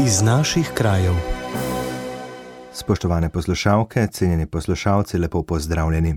iz naših krajev. Spoštovane poslušalke, cenjeni poslušalci, lepo pozdravljeni.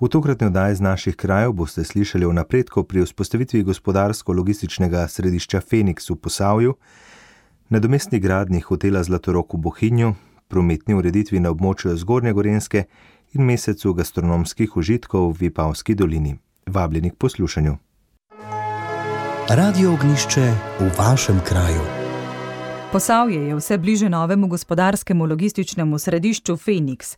V tokratni oddaji iz naših krajev boste slišali o napredku pri vzpostavitvi gospodarsko-logističnega središča Feniks v Posavju, nadomestni gradni hotela Zlatorok v Bohinju, prometni ureditvi na območju Zgornje Gorenske in mesecu gastronomskih užitkov v Vipavski dolini. Vabljeni k poslušanju. Radio ognišče v vašem kraju. Posavje je vse bliže novemu gospodarskemu logističnemu središču Feniks.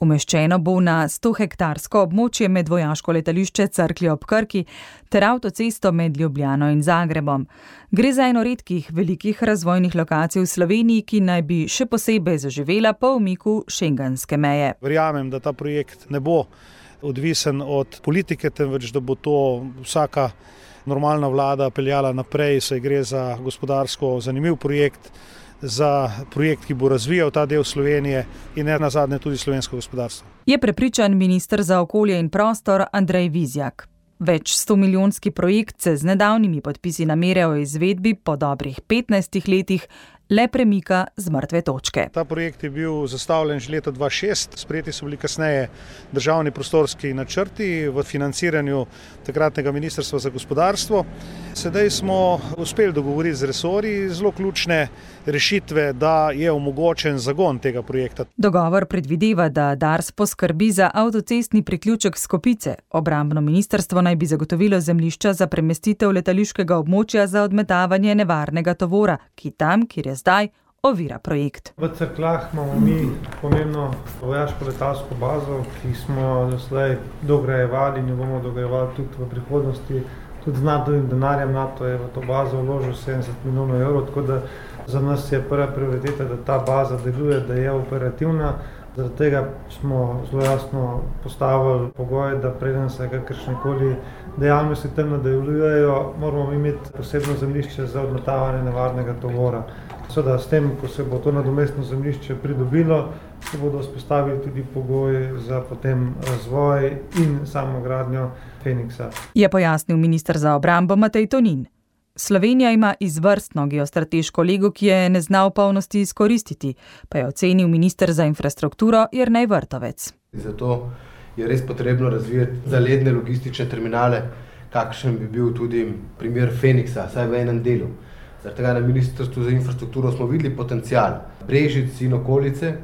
Umeščeno bo na 100 hektarsko območje med vojaško letališče Crkli ob Krki ter avtocesto med Ljubljano in Zagrebom. Gre za eno redkih velikih razvojnih lokacij v Sloveniji, ki naj bi še posebej zaživela po umiku šengenske meje. Verjamem, da ta projekt ne bo odvisen od politike, temveč da bo to vsaka normalna vlada peljala naprej, saj gre za gospodarsko zanimiv projekt, za projekt, ki bo razvijal ta del Slovenije in ne nazadnje tudi slovensko gospodarstvo. Je prepričan ministr za okolje in prostor Andrej Vizjak. Več sto milijonski projekt se z nedavnimi podpisi namere o izvedbi po dobrih 15 letih le premika z mrtve točke. Ta projekt je bil zastavljen že leta 2006, sprejeti so bili kasneje državni prostorski načrti v financiranju takratnega ministrstva za gospodarstvo. Sedaj smo uspeli dogovoriti z resori zelo ključne rešitve, da je omogočen zagon tega projekta. Dogovor predvideva, da Dars poskrbi za avtocestni priključek Skopice. Obrambno ministrstvo naj bi zagotovilo zemlišča za premestitev letališkega območja za odmetavanje nevarnega tovora, ki tam, kjer je zdaj, ovira projekt. V Cerklah imamo mi pomembno vojaško letalsko bazo, ki smo jo doslej dograjevali in jo bomo dograjevali tudi v prihodnosti. Tudi z NATO-vim denarjem NATO je v to bazo vložil 70 milijonov evrov, tako da za nas je prva prioriteta, da ta baza deluje, da je operativna. Zaradi tega smo zelo jasno postavili pogoje, da preden se kakršne koli dejavnosti tam nadaljujejo, moramo imeti posebno zemljišče za odmetavanje nevarnega tovora. Seveda, s tem, ko se bo to nadomestno zemljišče pridobilo, se bodo vzpostavili tudi pogoji za potem razvoj in samo gradnjo Feniksa. Je pojasnil ministr za obrambo Matej Tonin. Slovenija ima izvrstno geostrateško lego, ki je ne zna v polnosti izkoristiti, pa je ocenil ministr za infrastrukturo Jrnej Vrtovec. Zato je res potrebno razvijati zaledne logistične terminale, kakšen bi bil tudi primer Feniksa, vsaj v enem delu. Zaradi tega na Ministrstvu za infrastrukturo smo videli potencial Brežic in okolice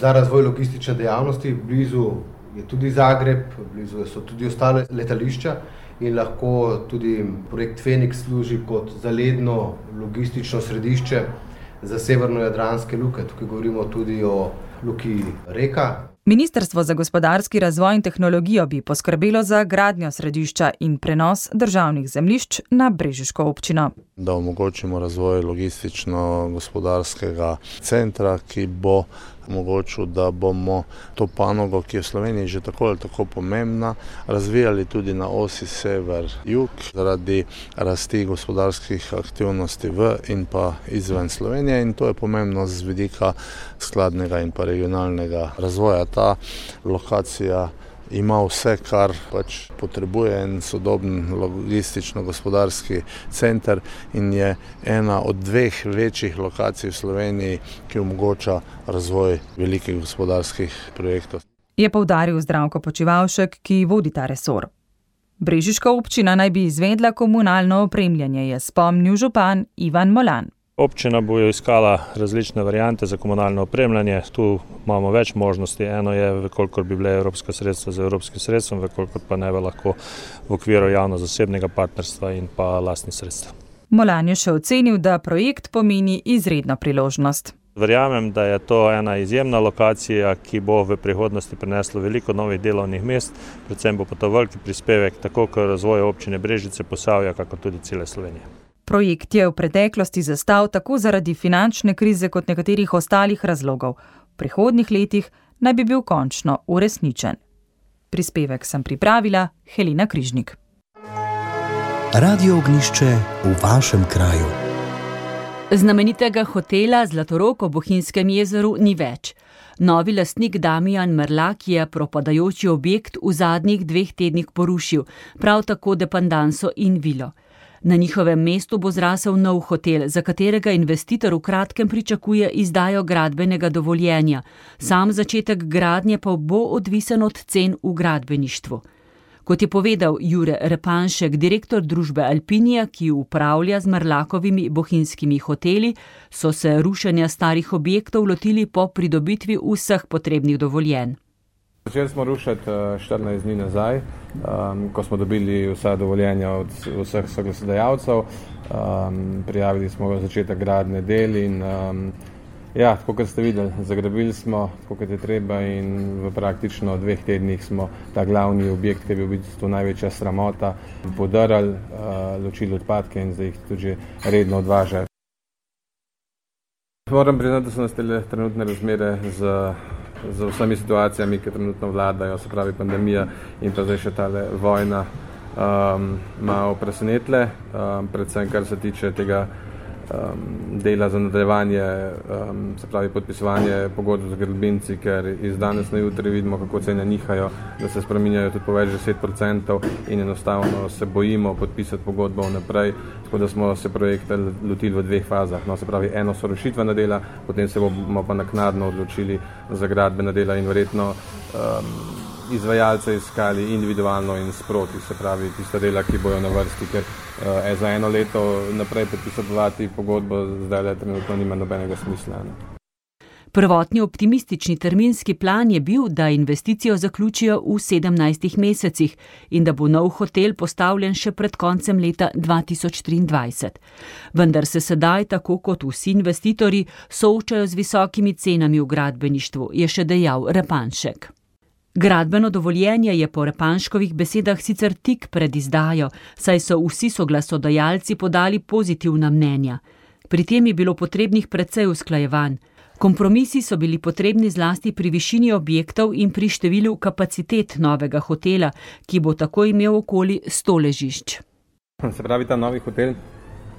za razvoj logistične dejavnosti. Blizu je tudi Zagreb, blizu so tudi ostale letališča in lahko tudi projekt Feniks služi kot zaledno logistično središče za severno-jadranske luke. Tukaj govorimo tudi o luki Reka. Ministrstvo za gospodarski razvoj in tehnologijo bi poskrbelo za gradnjo središča in prenos državnih zemljišč na Brežiško občino. Da omogočimo razvoj logistično-gospodarskega centra, ki bo omogočil, da bomo to panogo, ki je v Sloveniji že tako ali tako pomembna, razvijali tudi na osi sever-jug zaradi rasti gospodarskih aktivnosti v in pa izven Slovenije in to je pomembno z vidika skladnega in pa regionalnega razvoja. Ta lokacija ima vse, kar pač potrebuje en sodoben logistično-gospodarski center in je ena od dveh večjih lokacij v Sloveniji, ki omogoča razvoj velikih gospodarskih projektov. Je povdaril zdravko počivalšek, ki vodi ta resor. Brežiška občina naj bi izvedla komunalno opremljanje, je spomnil župan Ivan Molan. Občina bo iskala različne variante za komunalno opremljanje. Tu imamo več možnosti. Eno je, koliko bi bile evropska sredstva z evropskim sredstvom, koliko pa ne bi lahko v okviru javno-zasebnega partnerstva in pa lastnih sredstev. Molan je še ocenil, da projekt pomeni izredno priložnost. Verjamem, da je to ena izjemna lokacija, ki bo v prihodnosti prinesla veliko novih delovnih mest, predvsem bo pa to veliki prispevek tako k razvoju občine Brežice, Posavja, kako tudi cele Slovenije. Projekt je v preteklosti zastal tako zaradi finančne krize kot nekaterih ostalih razlogov. V prihodnih letih naj bi bil končno uresničen. Prispevek sem pripravila Helena Križnik. Radio ognišče v vašem kraju. Znamenitega hotela Zlatorok ob Bohinjskem jezeru ni več. Novi lastnik Damijan Mrlak je propadajoči objekt v zadnjih dveh tednih porušil, prav tako dependanso in vilo. Na njihovem mestu bo zrasel nov hotel, za katerega investitor v kratkem pričakuje izdajo gradbenega dovoljenja. Sam začetek gradnje pa bo odvisen od cen v gradbeništvu. Kot je povedal Jure Repanšek, direktor družbe Alpinija, ki upravlja z Mrlakovimi bohinjskimi hoteli, so se rušenja starih objektov lotili po pridobitvi vseh potrebnih dovoljenj. Začeli smo rušiti 14 eh, dni nazaj, um, ko smo dobili vsa dovoljenja od vseh soglasodajalcev. Um, prijavili smo začetek gradne del in um, ja, tako kot ste videli, zagrabili smo, kot je treba in v praktično dveh tednih smo ta glavni objekt, ki je bil v bistvu največja sramota, podarali, uh, ločili odpadke in zdaj jih tudi redno odvažajo. Moram priznati, da so nastale trenutne razmere z z vsemi situacijami, ki trenutno vladajo, se pravi pandemija in pa zdaj še tale vojna, um, malo presenetle, um, predvsem kar se tiče tega um, dela za nadaljevanje, um, se pravi podpisovanje pogodb z gradbinci, ker iz danes na jutri vidimo, kako cene nihajo, da se spreminjajo tudi po več 10% in enostavno se bojimo podpisati pogodbo vnaprej, tako da smo se projekta lotili v dveh fazah. No, se pravi, eno so rušitvena dela, potem se bomo pa naknadno odločili za gradbena dela in verjetno um, izvajalce iskali individualno in sproti, se pravi, tiste dela, ki bojo na vrsti, ker uh, za eno leto naprej podpisati pogodbo, zdaj le trenutno nima nobenega smisla. Ne. Prvotni optimistični terminski plan je bil, da investicijo zaključijo v 17 mesecih in da bo nov hotel postavljen še pred koncem leta 2023. Vendar se sedaj, tako kot vsi investitorji, soočajo z visokimi cenami v gradbeništvu, je še dejal Repanšek. Gradbeno dovoljenje je po Repanškovih besedah sicer tik pred izdajo, saj so vsi soglasodajalci podali pozitivna mnenja. Pri tem je bilo potrebnih precej usklajevanj. Kompromisi so bili potrebni zlasti pri višini objektov in pri številu kapacitet novega hotela, ki bo tako imel okoli 100 ležišč. Se pravi, ta novi hotel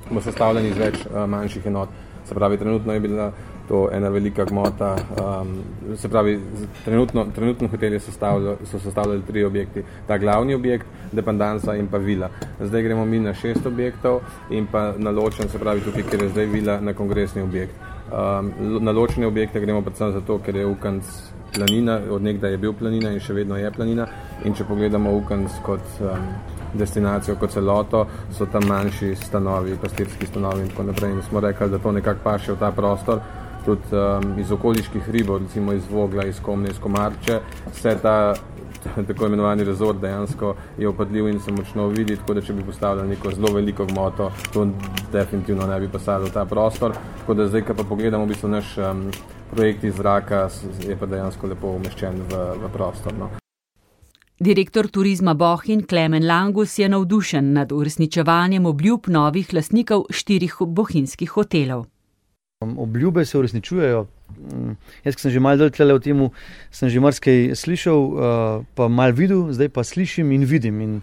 bo sestavljen iz več uh, manjših enot. Se pravi, trenutno je bila to ena velika gmota. Um, se pravi, trenutno, trenutno hotel so sestavljali tri objekti. Ta glavni objekt, dependansa in pa vila. Zdaj gremo mi na šest objektov in pa na ločen, se pravi tukaj, ker je zdaj vila na kongresni objekt. Um, na ločene objekte gremo predvsem zato, ker je Ukanc planina, od nekdaj je bil planina in še vedno je planina. In če pogledamo Ukanc kot um, destinacijo, kot celoto, so tam manjši stanovi, pastirski stanovi in tako naprej. In smo rekli, da to nekako paše v ta prostor tudi um, iz okoliških hribov, recimo iz Vogla, iz Komne, iz Komarče, vse ta tako imenovani rezort dejansko je opadljiv in se močno vidi, tako da če bi postavljali neko zelo veliko gmoto, to definitivno ne bi pasalo v ta prostor. Tako da zdaj, ko pa pogledamo v bistvu naš um, projekt iz zraka, je pa dejansko lepo umeščen v, v prostor. No. Direktor turizma Bohin Klemen Langus je navdušen nad uresničevanjem obljub novih lastnikov štirih bohinskih hotelov. Obljube se uresničujejo. Mm, jaz, ki sem že malo dolgo v tem, sem že marsikaj slišal, uh, pa malo videl, zdaj pa slišim in vidim. In,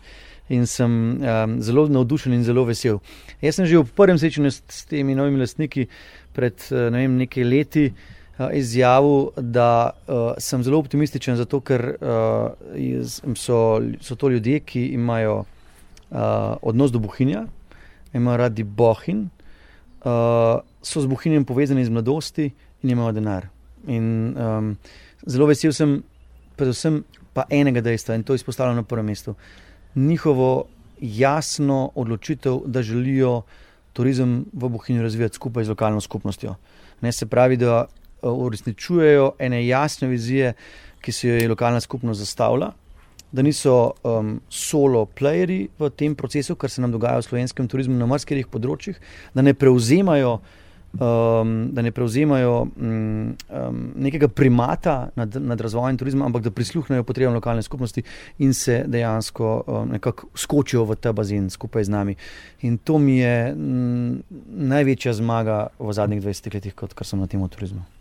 in sem um, zelo navdušen in zelo vesel. Jaz sem že v prvem srečanju s, temi novimi lastniki pred uh, ne vem, nekaj leti uh, izjavil, da uh, sem zelo optimističen, zato ker uh, so, so to ljudje, ki imajo uh, odnos do bohinja, imajo radi bohin. Uh, so z bohinjem povezani iz mladosti in imajo denar. In, um, zelo vesel sem, predvsem pa enega dejstva in to izpostavljam na prvem mestu. Njihovo jasno odločitev, da želijo turizem v Bohinju razvijati skupaj z lokalno skupnostjo. Ne se pravi, da uresničujejo ene jasne vizije, ki si jo je lokalna skupnost zastavila. Da niso um, solo playeri v tem procesu, kar se nam dogaja v slovenskem turizmu na marsikih področjih, da ne prevzemajo um, da ne prevzemajo um, nekega primata nad, nad razvojem turizma, ampak da prisluhnejo potrebam lokalne skupnosti in se dejansko um, nekako skočijo v ta bazen skupaj z nami. In to mi je um, največja zmaga v zadnjih 20 letih, kot kar sem na tem turizmu.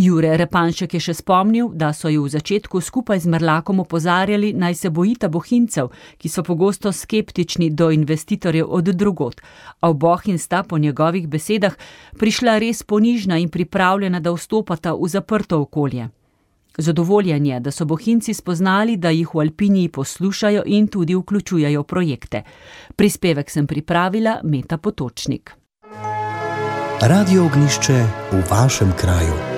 Jure Repanšek je še spomnil, da so ju v začetku skupaj z Mrlakom opozarjali, naj se bojita bohincev, ki so pogosto skeptični do investitorjev od drugot. A v bohin sta po njegovih besedah prišla res ponižna in pripravljena, da vstopata v zaprto okolje. Zadovoljen je, da so bohinci spoznali, da jih v Alpiniji poslušajo in tudi vključujejo projekte. Prispevek sem pripravila Meta Potočnik. Radio ognišče v vašem kraju.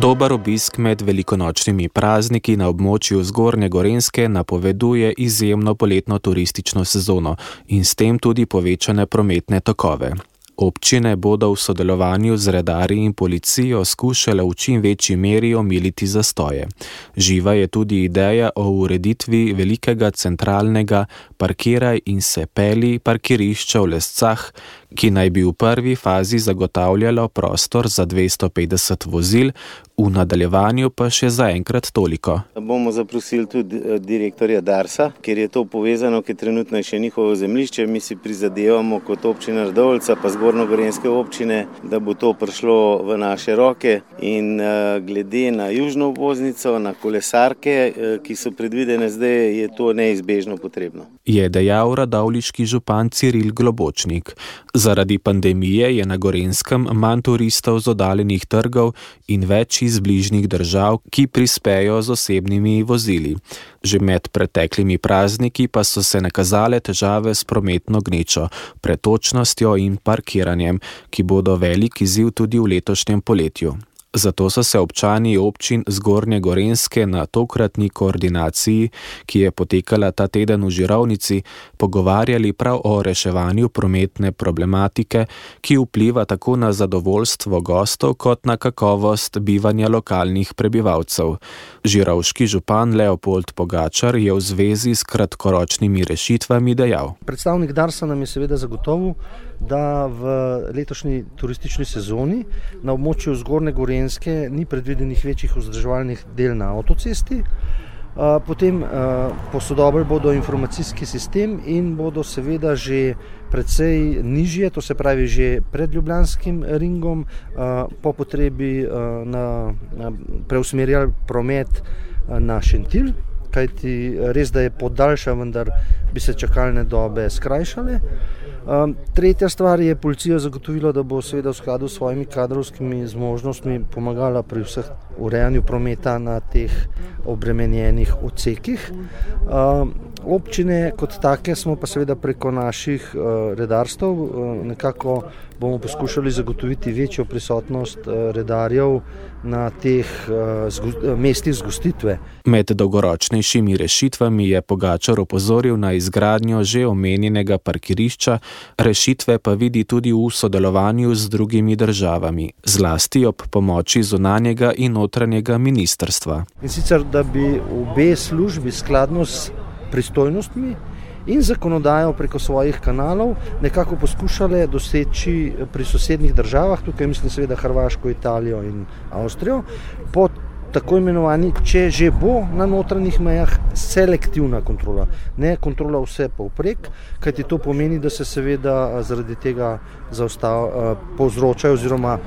Dober obisk med velikonočnimi prazniki na območju Zgornje Gorenske napoveduje izjemno poletno turistično sezono in s tem tudi povečane prometne tokove. Občine bodo v sodelovanju z redarji in policijo skušale v čim večji meri omiliti zastoje. Živa je tudi ideja o ureditvi velikega centralnega parkiraj in se peli parkirišča v lescah, ki naj bi v prvi fazi zagotavljalo prostor za 250 vozil, v nadaljevanju pa še zaenkrat toliko. Bomo zaprosili tudi eh, direktorja Darsa, ker je to povezano, ker trenutno je še njihovo zemljišče. Mi si prizadevamo kot občina Rdovca, pa zgornjo-gorenske občine, da bo to prišlo v naše roke. In uh, glede na južno obvoznico, na kolesarke, uh, ki so predvidene zdaj, je to neizbežno potrebno. Je dejal radovliški župan Ciril Globočnik. Zaradi pandemije je na Gorenskem manj turistov z oddaljenih trgov in več iz bližnjih držav, ki prispejo z osebnimi vozili. Že med preteklimi prazniki pa so se nakazale težave s prometno gnečo, pretočnostjo in parkiranjem, ki bodo velik izziv tudi v letošnjem poletju. Zato so se občani občin Zgornje Gorenske na tokratni koordinaciji, ki je potekala ta teden v Žirovnici, pogovarjali prav o reševanju prometne problematike, ki vpliva tako na zadovoljstvo gostov kot na kakovost bivanja lokalnih prebivalcev. Žirovški župan Leopold Pogačar je v zvezi s kratkoročnimi rešitvami dejal. Predstavnik Darsa nam je seveda zagotovil, da v letošnji turistični sezoni na območju Zgornje Gorenske ni predvidenih večjih vzdrževalnih del na avtocesti. Potem posodobili bodo informacijski sistem in bodo seveda že precej nižje, to se pravi že pred Ljubljanskim ringom, po potrebi na, na preusmerjali promet na Šentil, kajti res, da je podaljša, vendar bi se čakalne dobe skrajšale. Um, tretja stvar je policija zagotovila, da bo seveda v skladu s svojimi kadrovskimi zmožnostmi pomagala pri vseh urejanju prometa na teh obremenjenih odsekih. Um, občine kot take smo pa seveda preko naših uh, redarstv uh, nekako bomo poskušali zagotoviti večjo prisotnost uh, redarjev na teh uh, mestih zgostitve. Med dolgoročnejšimi rešitvami je Pogačar opozoril na izgradnjo že omenjenega parkirišča, rešitve pa vidi tudi v sodelovanju z drugimi državami, zlasti ob pomoči zunanjega in notranjega ministrstva. In sicer, da bi obe službi skladno s pristojnostmi in zakonodajo preko svojih kanalov nekako poskušale doseči pri sosednjih državah, tukaj mislim seveda Hrvaško, Italijo in Avstrijo, pod tako imenovani, če že bo na notranjih mejah, selektivna kontrola, ne kontrola vse povprek, kajti to pomeni, da se seveda zaradi tega zaostav, povzročajo oziroma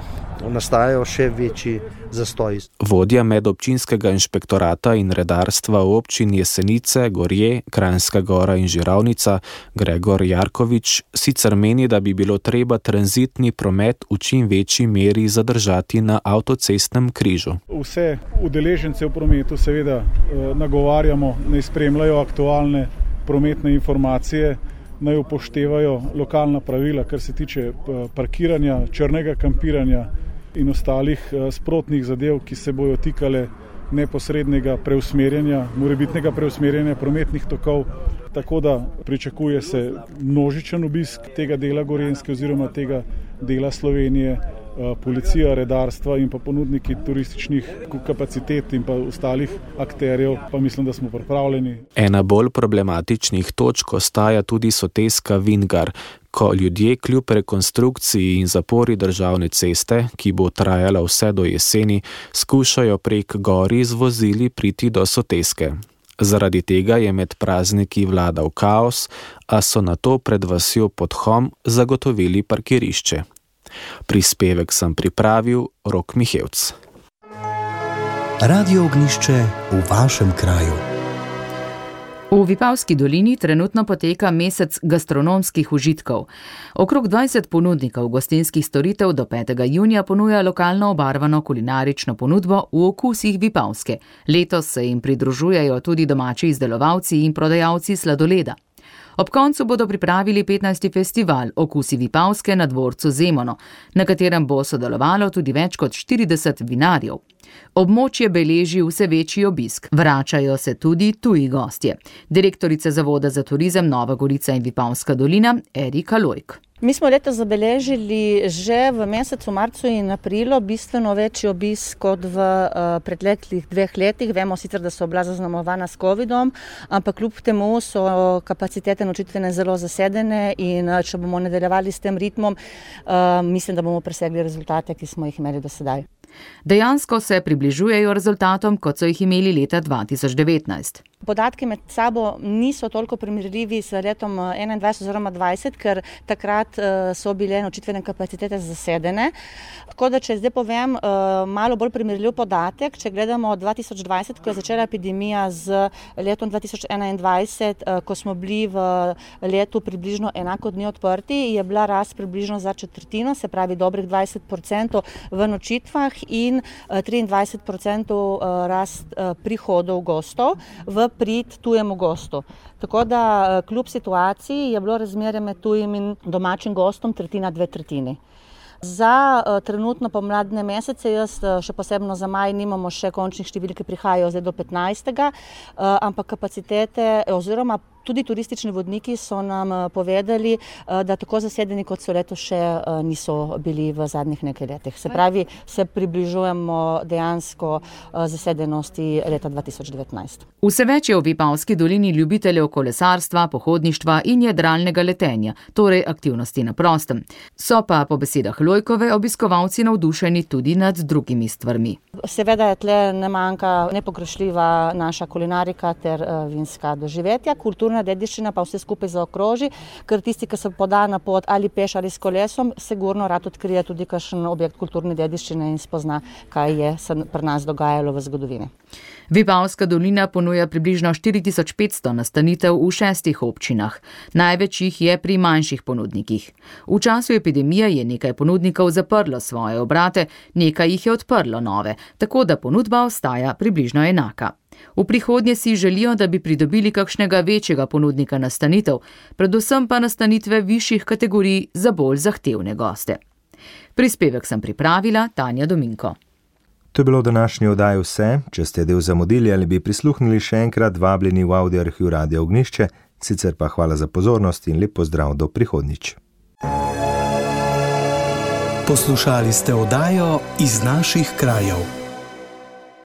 nastajajo še večji zastoji. Vodja medobčinskega inšpektorata in redarstva v občini Jesenice, Gorje, Krajinska gora in Žiravnica, Gregor Jarkovič, sicer meni, da bi bilo treba tranzitni promet v čim večji meri zadržati na avtocestnem križu. Vse udeležence v prometu seveda nagovarjamo, naj spremljajo aktualne prometne informacije. Naj upoštevajo lokalna pravila, kar se tiče parkiranja, črnega kampiranja, in ostalih sprotnih zadev, ki se bojo tikale neposrednega preusmerjanja, morebitnega preusmerjanja prometnih tokov. Tako da pričakuje se množičen obisk tega dela Gorenske oziroma tega dela Slovenije. Policija, redarstva in pa ponudniki turističnih kapacitet in pa ostalih akterjev, pa mislim, da smo pripravljeni. Ena bolj problematičnih točk ostaja tudi soteska Vingar, ko ljudje kljub rekonstrukciji in zapori državne ceste, ki bo trajala vse do jeseni, skušajo prek gori z vozili priti do soteske. Zaradi tega je med prazniki vladal kaos, a so na to pred vasjo podhom zagotovili parkirišče. Prispevek sem pripravil Rok Mihevc. Radio ognišče v vašem kraju. V Vipavski dolini trenutno poteka mesec gastronomskih užitkov. Okrog 20 ponudnikov gostinskih storitev do 5. junija ponuja lokalno obarvano kulinarično ponudbo v okusih Vipavske. Letos se jim pridružujejo tudi domači izdelovalci in prodajalci sladoleda. Ob koncu bodo pripravili 15. festival Okusi Vipavske na dvorcu Zemono, na katerem bo sodelovalo tudi več kot 40 vinarjev. Območje beleži vse večji obisk, vračajo se tudi tuji gostje. Direktorica Zavoda za turizem Nova Gorica in Vipavska dolina Erika Lojk. Mi smo letos zabeležili že v mesecu marcu in aprilu bistveno večji obisk kot v uh, preteklih dveh letih. Vemo sicer, da so bila zaznamovana s COVID-om, ampak kljub temu so kapacitete nočitvene zelo zasedene in uh, če bomo nadaljevali s tem ritmom, uh, mislim, da bomo presegli rezultate, ki smo jih imeli do sedaj. Dejansko se približujejo rezultatom, kot so jih imeli leta 2019. Podatki med sabo niso toliko primerljivi s letom 2021 eh, oziroma 2020, ker takrat eh, so bile nočitvene kapacitete zasedene. Tako da, če zdaj povem eh, malo bolj primerljiv podatek, če gledamo 2020, ko je začela epidemija z letom 2021, ko smo bili v letu približno enako dni odprti, je bila rast približno za četrtino, se pravi dobrih 20% v nočitvah in 23% rast prihodov gostov v prid tujemu gostu. Tako da eh, kljub situaciji je bilo razmerje med tujim in domačim gostom tretjina, dve tretjini. Za trenutno pomladne mesece, jaz še posebno za maj, nimamo še končnih številk, ki prihajajo zdaj do 15. Uh, ampak kapacitete oziroma Tudi turistični vodniki so nam eh, povedali, eh, da tako zasedeni kot so leto še eh, niso bili v zadnjih nekaj letih. Se pravi, se približujemo dejansko zasedenosti leta 2019. Vse več je v Vipavski dolini ljubiteljev kolesarstva, pohodništva in jedralnega letenja, torej aktivnosti na prostem. So pa po besedah Lojkove obiskovalci navdušeni tudi nad drugimi stvarmi. Seveda je tle ne manjka nepogrešljiva naša kulinarika ter vinska doživetja, kultura kulturna dediščina pa vse skupaj zaokroži, ker tisti, ki se poda na pot ali peš ali s kolesom, sigurno rad odkrije tudi kakšen objekt kulturne dediščine in spozna, kaj je se pri nas dogajalo v zgodovini. Vipavska dolina ponuja približno 4500 nastanitev v šestih občinah. Največ jih je pri manjših ponudnikih. V času epidemije je nekaj ponudnikov zaprlo svoje obrate, nekaj jih je odprlo nove, tako da ponudba ostaja približno enaka. V prihodnje si želijo, da bi pridobili kakšnega večjega ponudnika nastanitev, predvsem pa nastanitve višjih kategorij za bolj zahtevne goste. Prispevek sem pripravila Tanja Dominko. To je bilo v današnji oddaji vse. Če ste del zamudili ali bi prisluhnili še enkrat, vabljeni v audio arhiv Radio Ognišče, sicer pa hvala za pozornost in lep pozdrav do prihodnič. Poslušali ste oddajo iz naših krajev.